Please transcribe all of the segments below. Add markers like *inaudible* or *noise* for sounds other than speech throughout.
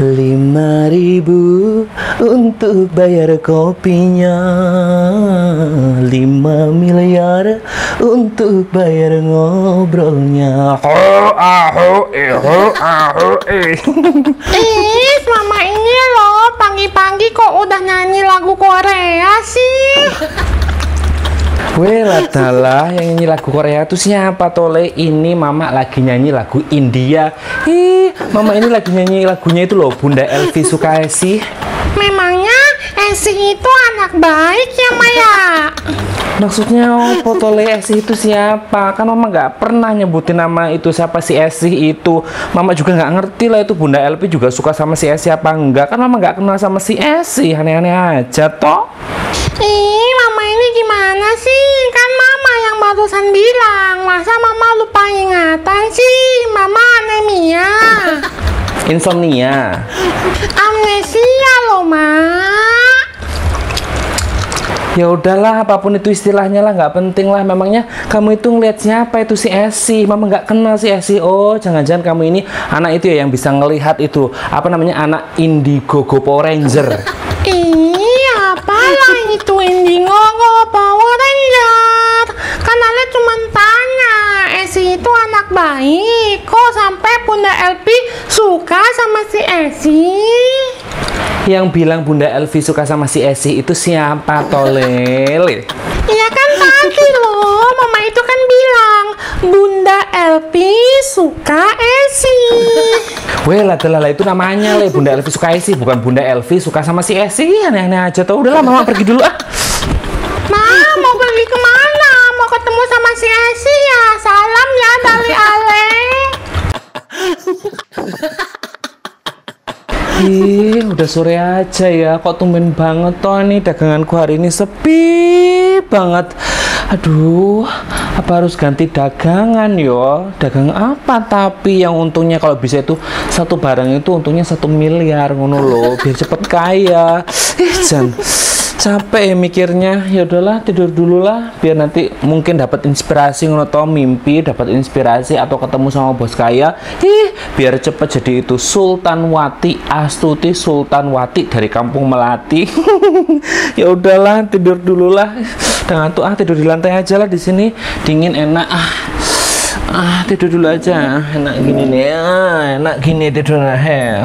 Lima ribu untuk bayar kopinya. Lima miliar untuk bayar ngobrolnya. Ho aho eh ho aho eh Ih, selama ini loh pagi-pagi kok udah nyanyi lagu Korea sih? Weh ladalah yang nyanyi lagu Korea itu siapa tole? Ini mama lagi nyanyi lagu India. Ih, mama ini lagi nyanyi lagunya itu loh Bunda Elvi Sukaesi Memangnya Esi itu anak baik ya Maya? Maksudnya apa tole? Esi itu siapa? Kan mama nggak pernah nyebutin nama itu siapa si Esi itu. Mama juga nggak ngerti lah itu Bunda Elvi juga suka sama si Esi apa enggak. Kan mama nggak kenal sama si Esi Aneh-aneh aja toh. Ih, gimana sih? Kan mama yang barusan bilang, masa mama lupa ingatan sih? Mama anemia. *laughs* Insomnia Amnesia loh, Mak. Ya udahlah, apa pun itu istilahnya lah, nggak penting lah. Memangnya kamu itu ngeliat siapa itu si Esi? Mama nggak kenal si Esi. Oh, jangan-jangan kamu ini anak itu ya yang bisa ngelihat itu apa namanya anak Indigo Power Ranger. *laughs* Ih, apalah itu Indiegogo Power Ranger? Kan Ale cuma tanya, Esi itu anak baik. Kok sampai Bunda Elvi suka sama si Esi? Yang bilang Bunda Elvi suka sama si Esi itu siapa tolel? *laughs* Iya kan tadi loh, Mama itu kan bilang Bunda Elvi suka Esi. *laughs* Weh lah lah itu namanya le Bunda Elvi suka Esi bukan Bunda Elvi suka sama si Esi aneh-aneh aja tuh udahlah mama pergi dulu ah Ma, mau pergi ke mana? Mau ketemu sama si Esi ya? Salam ya dari Ale. Ih, udah sore aja ya. Kok tumben banget toh nih daganganku hari ini sepi banget. Aduh, apa harus ganti dagangan yo? Dagang apa tapi yang untungnya kalau bisa itu satu barang itu untungnya satu miliar ngono loh, biar cepet kaya. Jan. Capek ya mikirnya. Ya udahlah, tidur dulu lah biar nanti mungkin dapat inspirasi ngono mimpi, dapat inspirasi atau ketemu sama bos kaya. Ih, biar cepet jadi itu Sultan Wati Astuti Sultan Wati dari kampung Melati. *laughs* ya udahlah, tidur dulu lah. Udah ngantuk ah, tidur di lantai aja lah di sini. Dingin enak ah. Ah, tidur dulu aja. Enak gini nih. Ah, enak gini tidur he.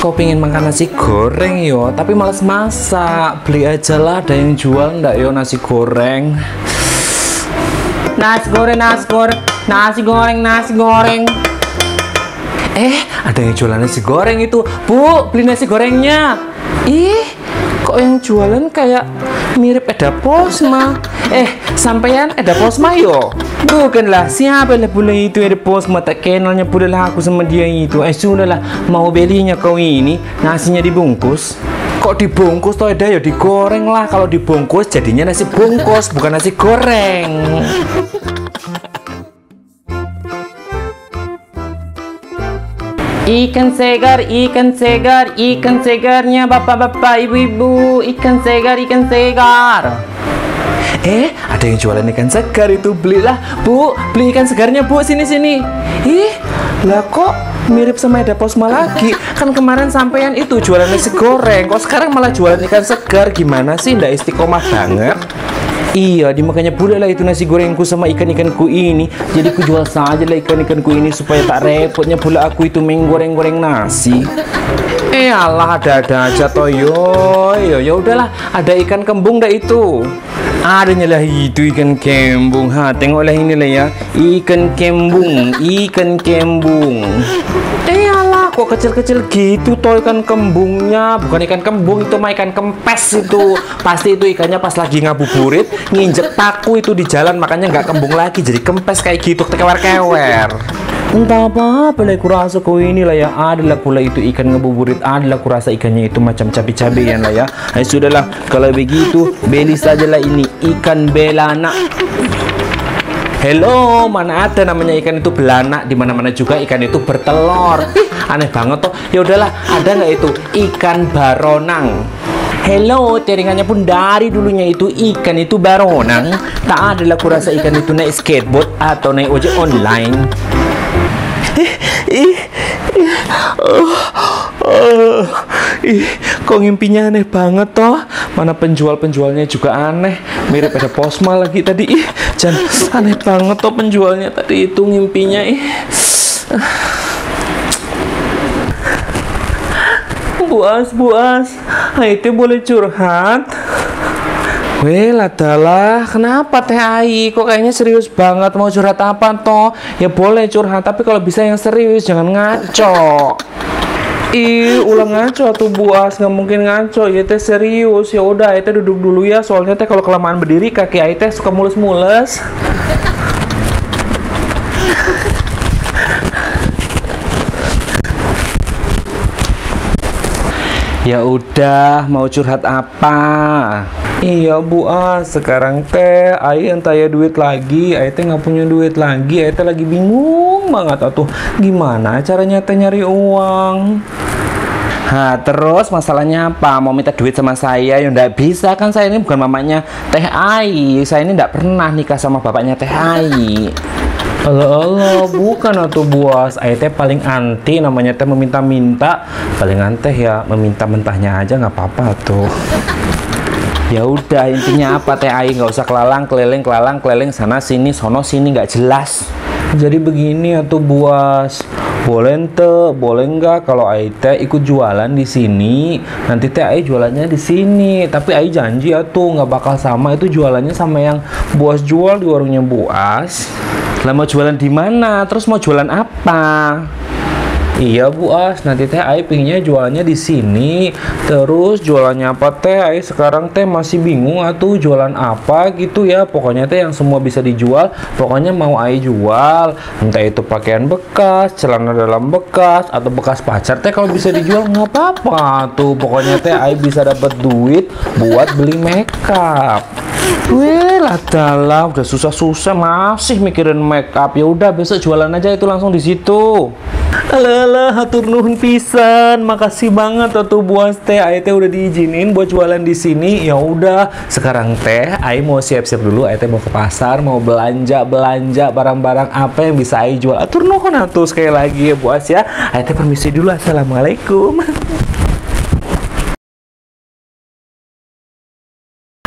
Kau pengen makan nasi goreng yo, tapi males masak. Beli aja lah, ada yang jual ndak yo nasi goreng. Nasi goreng, nasi goreng, nasi goreng, nasi goreng. Eh, ada yang jualan nasi goreng itu. Bu, beli nasi gorengnya. Ih, kok yang jualan kayak mirip Eda Posma. Eh, sampean Eda Posma yo? Bukanlah, siapa lah pula itu Eda Posma? Tak kenalnya pula lah aku sama dia itu. Eh, sudahlah, mau belinya kau ini, nasinya dibungkus. Kok dibungkus toh Eda ya digoreng lah. Kalau dibungkus jadinya nasi bungkus, bukan nasi goreng. Ikan segar, ikan segar, ikan segarnya bapak-bapak, ibu-ibu, ikan segar, ikan segar. Eh, ada yang jualan ikan segar itu belilah, Bu. Beli ikan segarnya, Bu. Sini sini. Ih, lah kok mirip sama Eda Posma lagi? Kan kemarin sampean itu jualan nasi goreng, kok sekarang malah jualan ikan segar? Gimana sih? Ndak istiqomah banget. Iya, dimakanya pula lah itu nasi gorengku sama ikan-ikanku ini. Jadi ku jual saja lah ikan-ikanku ini supaya tak repotnya pula aku itu menggoreng-goreng nasi. Eh Allah ada-ada aja toh yo yo ya udahlah ada ikan kembung dah itu. Adanya lah itu ikan kembung. Ha tengoklah ini lah ya ikan kembung ikan kembung. Eh Allah kok kecil-kecil gitu toh ikan kembungnya. Bukan ikan kembung itu mah ikan kempes itu. Pasti itu ikannya pas lagi ngabuburit nginjek paku itu di jalan makanya nggak kembung lagi jadi kempes kayak gitu kewer-kewer entah apa lah kurasa kau ini lah ya. Adalah pula itu ikan ngebuburit adalah kurasa ikannya itu macam cabai-cabian lah ya. Eh, sudahlah kalau begitu beli sajalah ini ikan belana Hello, mana ada namanya ikan itu belanak di mana-mana juga ikan itu bertelur. *laughs* Aneh banget toh. Ya udahlah, ada nggak itu ikan baronang? Hello, teringannya pun dari dulunya itu ikan itu baronang. Tak adalah kurasa ikan itu naik skateboard atau naik ojek online. Ih, ih, ih, oh, oh, ih, kok ngimpinya aneh banget toh? Mana penjual-penjualnya juga aneh, mirip ada posma lagi tadi. Ih, jangan aneh banget toh penjualnya tadi itu ngimpinya. Ih. Buas, buas, itu boleh curhat? Weh, adalah kenapa Teh Ai? Kok kayaknya serius banget mau curhat apa toh? Ya boleh curhat, tapi kalau bisa yang serius, jangan ngaco. Ih, ulang ngaco tuh buas, nggak mungkin ngaco. Ya teh serius. Ya udah, teh duduk dulu ya. Soalnya teh kalau kelamaan berdiri kaki Ai teh suka mulus-mulus. Ya udah, mau curhat apa? Iya Bu ah, sekarang teh Ai entah ya duit lagi, Ai teh nggak punya duit lagi, Ai teh lagi bingung banget atuh. Gimana caranya teh nyari uang? Nah, terus masalahnya apa? Mau minta duit sama saya? Ya nggak bisa kan saya ini bukan mamanya Teh Ai. Saya ini nggak pernah nikah sama bapaknya Teh Ai. Allah Allah, bukan atau buas. Ayah teh paling anti namanya teh meminta-minta. Paling anteh ya meminta mentahnya aja nggak apa-apa tuh. Ya udah intinya apa teh Ai nggak usah kelalang keliling kelalang keliling sana sini sono sini nggak jelas. Jadi begini atau buas. Boleh ente, boleh nggak kalau Ai teh ikut jualan di sini. Nanti teh Ai jualannya di sini. Tapi Ai janji atuh nggak bakal sama itu jualannya sama yang buas jual di warungnya buas. Lah mau jualan di mana? Terus mau jualan apa? Iya Bu As, nanti teh Ai pinginnya jualannya di sini. Terus jualannya apa teh? Ai sekarang teh masih bingung atau jualan apa gitu ya. Pokoknya teh yang semua bisa dijual. Pokoknya mau Ai jual. Entah itu pakaian bekas, celana dalam bekas, atau bekas pacar teh kalau bisa dijual nggak apa-apa tuh. Pokoknya teh Ai bisa dapat duit buat beli makeup. Weh lah udah susah-susah masih mikirin make up ya udah besok jualan aja itu langsung di situ. Alah, hatur nuhun pisan. Makasih banget tuh buas teh. Ayo teh udah diizinin buat jualan di sini. Ya udah, sekarang teh Ayo mau siap-siap dulu. Ayo teh mau ke pasar, mau belanja, belanja barang-barang apa yang bisa Ayo jual. Atur nuhun atuh sekali lagi ya buas ya. Ayo teh permisi dulu. Assalamualaikum.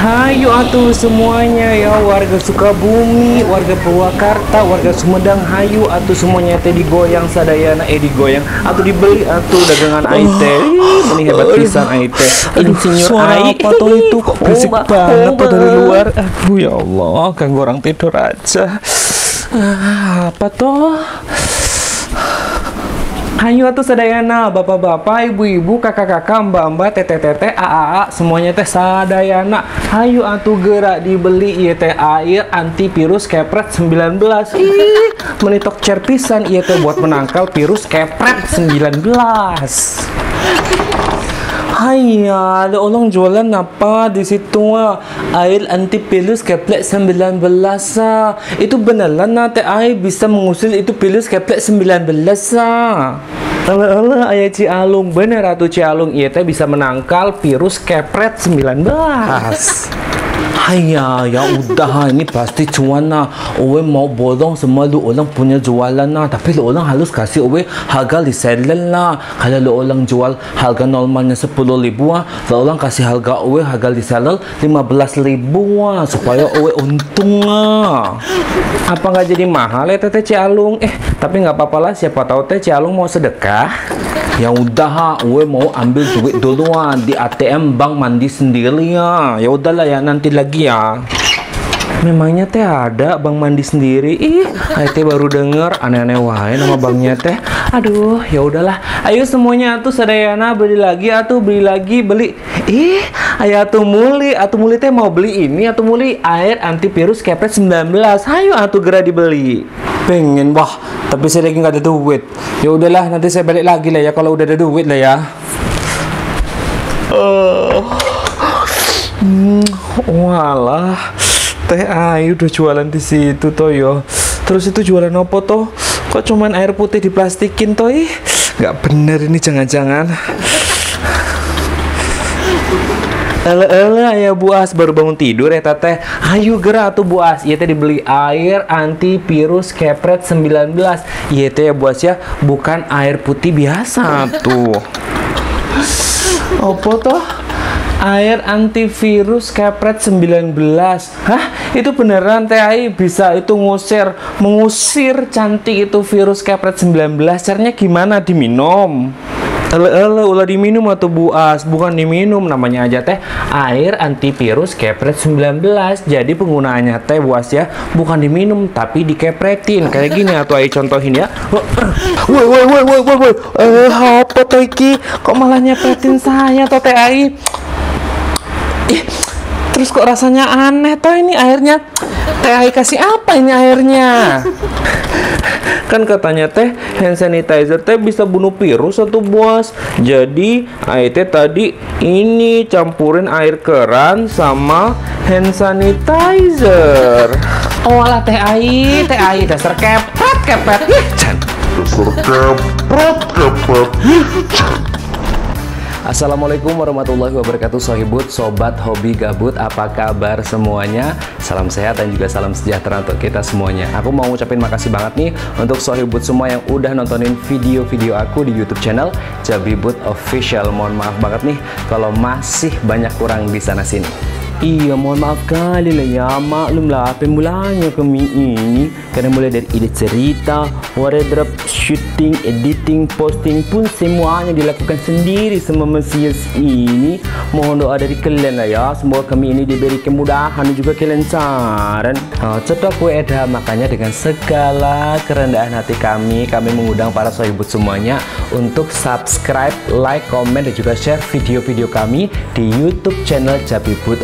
Hayu atuh semuanya ya warga Sukabumi, warga Purwakarta, warga Sumedang. Hayu atuh semuanya teh digoyang sadayana eh digoyang. Atau dibeli atuh dagangan ai teh. Ih, Ini hebat pisan ai teh. Insinyur suara ai apa tuh itu? Kok *laughs* berisik banget tuh dari luar. Aduh ya Allah ganggu orang tidur aja. Ah, apa toh? Hayu atuh sadayana, bapak-bapak, ibu-ibu, kakak-kakak, mbak-mbak, teteh-teteh, aa, semuanya teh sadayana. Hayu atuh gerak dibeli ieu teh air antivirus kepret 19. Ih, menitok cer pisan ieu teh buat menangkal virus kepret 19. Haiya, ada orang jualan apa di situ ah? Air antivirus keplet 19 ah. Itu beneran ah, teh air bisa mengusir itu virus keplet 19 ah. Allah Allah ayah Ci Alung bener atuh Ci Alung iya teh bisa menangkal virus kepret 19 Haiya, ya udah ini pasti cuan nah. Owe mau bolong semua lu orang punya jualan nah. Tapi lu orang harus kasih owe harga reseller lah. Kalau lu orang jual harga normalnya 10 ribu ah, lu orang kasih harga owe harga reseller 15 ribu ah, supaya owe untung ah. Apa nggak jadi mahal ya teteh Cialung? Eh, tapi nggak apa-apa lah. Siapa tahu teh Cialung mau sedekah. Ya udah, gue mau ambil duit dulu ah, di ATM bank mandi sendiri ya. Ya udahlah ya nanti lagi ya. Memangnya teh ada bang mandi sendiri? Ih, teh baru denger aneh-aneh wae nama banknya teh. Aduh, ya udahlah. Ayo semuanya atuh sadayana beli lagi atuh beli lagi beli. Ih, ayo atuh muli, atuh muli teh mau beli ini atuh muli air antivirus kepret 19. Ayo atuh gera dibeli. Pengen wah, tapi saya lagi nggak ada duit. Ya udahlah, nanti saya balik lagi lah ya kalau udah ada duit lah ya. Eh, Hmm, walah, teh Ayu udah jualan di situ toh yo. Terus itu jualan apa toh? Kok cuman air putih diplastikin toh? Ih, nggak bener ini jangan-jangan. Ele ele ya Bu As baru bangun tidur ya teteh. Ayo gerak tuh Bu As. Iya teh dibeli air antivirus kepret 19. Iya teh ya Bu As ya, bukan air putih biasa tuh. Apa toh? Air antivirus kepret 19 Hah? Itu beneran TAI bisa itu ngusir Mengusir cantik itu virus kepret 19 Caranya gimana? Diminum? Ele ele ulah diminum atau buas? Bukan diminum namanya aja teh air antivirus kepret 19 jadi penggunaannya teh buas ya bukan diminum tapi dikepretin. Kayak gini atau ayo contohin ya. Woi woi woi woi woi woi. Eh apa tuh iki? Kok malah nyepretin saya toh teh ai Ih, terus kok rasanya aneh toh ini airnya? Teh ai kasih apa ini airnya kan katanya teh hand sanitizer teh bisa bunuh virus atau buas. Jadi AIT tadi ini campurin air keran sama hand sanitizer. Oh alah teh ai teh ai dasar kepet kepet. Ih, can. Assalamualaikum warahmatullahi wabarakatuh Sohibut, Sobat Hobi Gabut Apa kabar semuanya? Salam sehat dan juga salam sejahtera untuk kita semuanya. Aku mau ngucapin makasih banget nih Untuk Sohibut semua yang udah nontonin video-video aku di Youtube channel Jabibut Official. Mohon maaf banget nih Kalau masih banyak kurang di sana sini Iya, mohon maaf kali lah ya. Maklumlah apa mulanya kami ini. Karena mulai dari ide cerita, wardrobe, shooting, editing, posting pun semuanya dilakukan sendiri sama Mesias ini. Mohon doa dari kalian lah ya. Semoga kami ini diberi kemudahan dan juga kelancaran. Nah, cetok kue edah. Makanya dengan segala kerendahan hati kami, kami mengundang para sohibut semuanya untuk subscribe, like, komen, dan juga share video-video kami di YouTube channel Jabibut